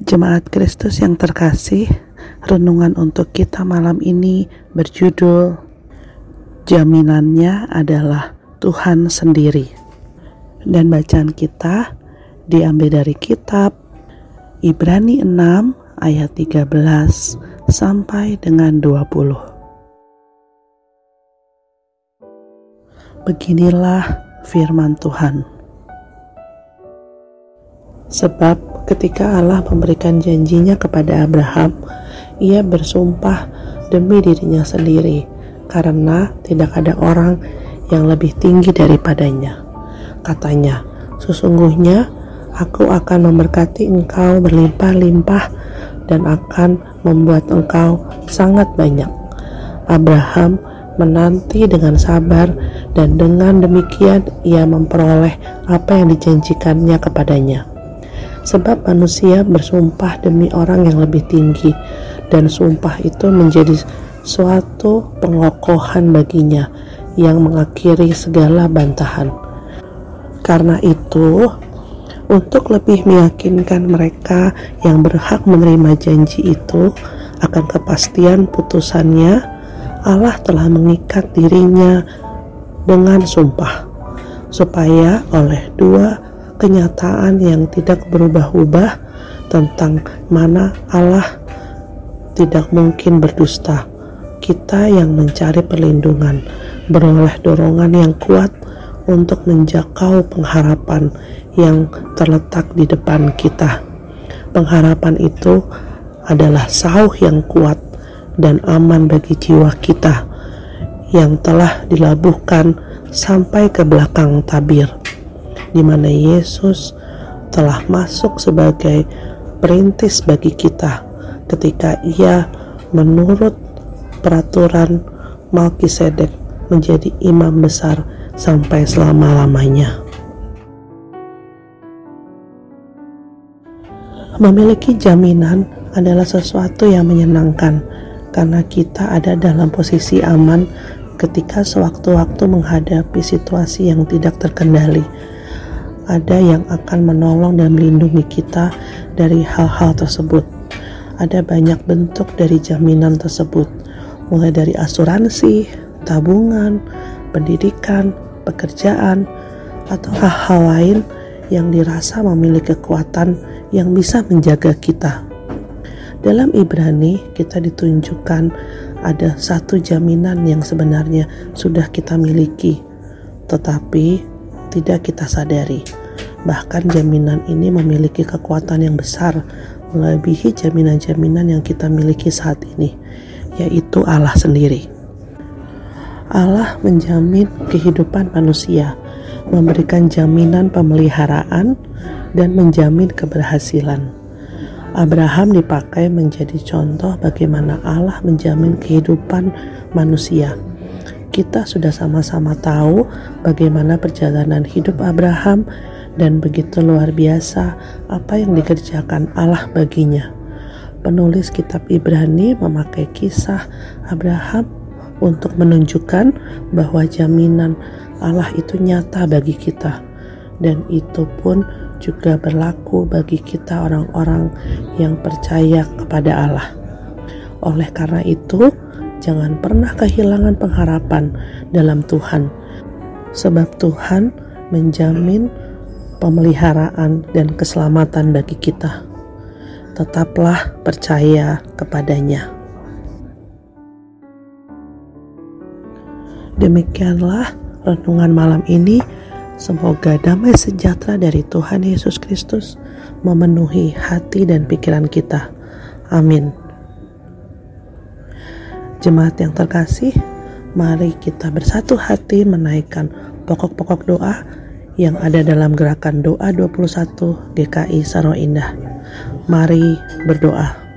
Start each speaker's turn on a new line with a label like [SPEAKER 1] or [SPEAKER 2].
[SPEAKER 1] Jemaat Kristus yang terkasih, renungan untuk kita malam ini berjudul Jaminannya adalah Tuhan sendiri. Dan bacaan kita diambil dari kitab Ibrani 6 ayat 13 sampai dengan 20. Beginilah firman Tuhan. Sebab ketika Allah memberikan janjinya kepada Abraham, ia bersumpah demi dirinya sendiri, karena tidak ada orang yang lebih tinggi daripadanya. Katanya, "Sesungguhnya aku akan memberkati engkau berlimpah-limpah dan akan membuat engkau sangat banyak." Abraham menanti dengan sabar, dan dengan demikian ia memperoleh apa yang dijanjikannya kepadanya sebab manusia bersumpah demi orang yang lebih tinggi dan sumpah itu menjadi suatu pengokohan baginya yang mengakhiri segala bantahan. Karena itu, untuk lebih meyakinkan mereka yang berhak menerima janji itu akan kepastian putusannya, Allah telah mengikat dirinya dengan sumpah, supaya oleh dua kenyataan yang tidak berubah-ubah tentang mana Allah tidak mungkin berdusta. Kita yang mencari perlindungan beroleh dorongan yang kuat untuk menjakau pengharapan yang terletak di depan kita. Pengharapan itu adalah sauh yang kuat dan aman bagi jiwa kita yang telah dilabuhkan sampai ke belakang tabir di mana Yesus telah masuk sebagai perintis bagi kita ketika ia menurut peraturan Malkisedek menjadi imam besar sampai selama-lamanya. Memiliki jaminan adalah sesuatu yang menyenangkan karena kita ada dalam posisi aman ketika sewaktu-waktu menghadapi situasi yang tidak terkendali ada yang akan menolong dan melindungi kita dari hal-hal tersebut. Ada banyak bentuk dari jaminan tersebut, mulai dari asuransi, tabungan, pendidikan, pekerjaan, atau hal-hal lain yang dirasa memiliki kekuatan yang bisa menjaga kita. Dalam Ibrani, kita ditunjukkan ada satu jaminan yang sebenarnya sudah kita miliki, tetapi tidak kita sadari Bahkan jaminan ini memiliki kekuatan yang besar melebihi jaminan-jaminan yang kita miliki saat ini, yaitu Allah sendiri. Allah menjamin kehidupan manusia, memberikan jaminan pemeliharaan, dan menjamin keberhasilan. Abraham dipakai menjadi contoh bagaimana Allah menjamin kehidupan manusia. Kita sudah sama-sama tahu bagaimana perjalanan hidup Abraham dan begitu luar biasa apa yang dikerjakan Allah baginya. Penulis kitab Ibrani memakai kisah Abraham untuk menunjukkan bahwa jaminan Allah itu nyata bagi kita dan itu pun juga berlaku bagi kita orang-orang yang percaya kepada Allah. Oleh karena itu, jangan pernah kehilangan pengharapan dalam Tuhan, sebab Tuhan menjamin pemeliharaan dan keselamatan bagi kita. Tetaplah percaya kepadanya. Demikianlah renungan malam ini. Semoga damai sejahtera dari Tuhan Yesus Kristus memenuhi hati dan pikiran kita. Amin. Jemaat yang terkasih, mari kita bersatu hati menaikkan pokok-pokok doa yang ada dalam gerakan doa 21 GKI Saro Indah. Mari berdoa.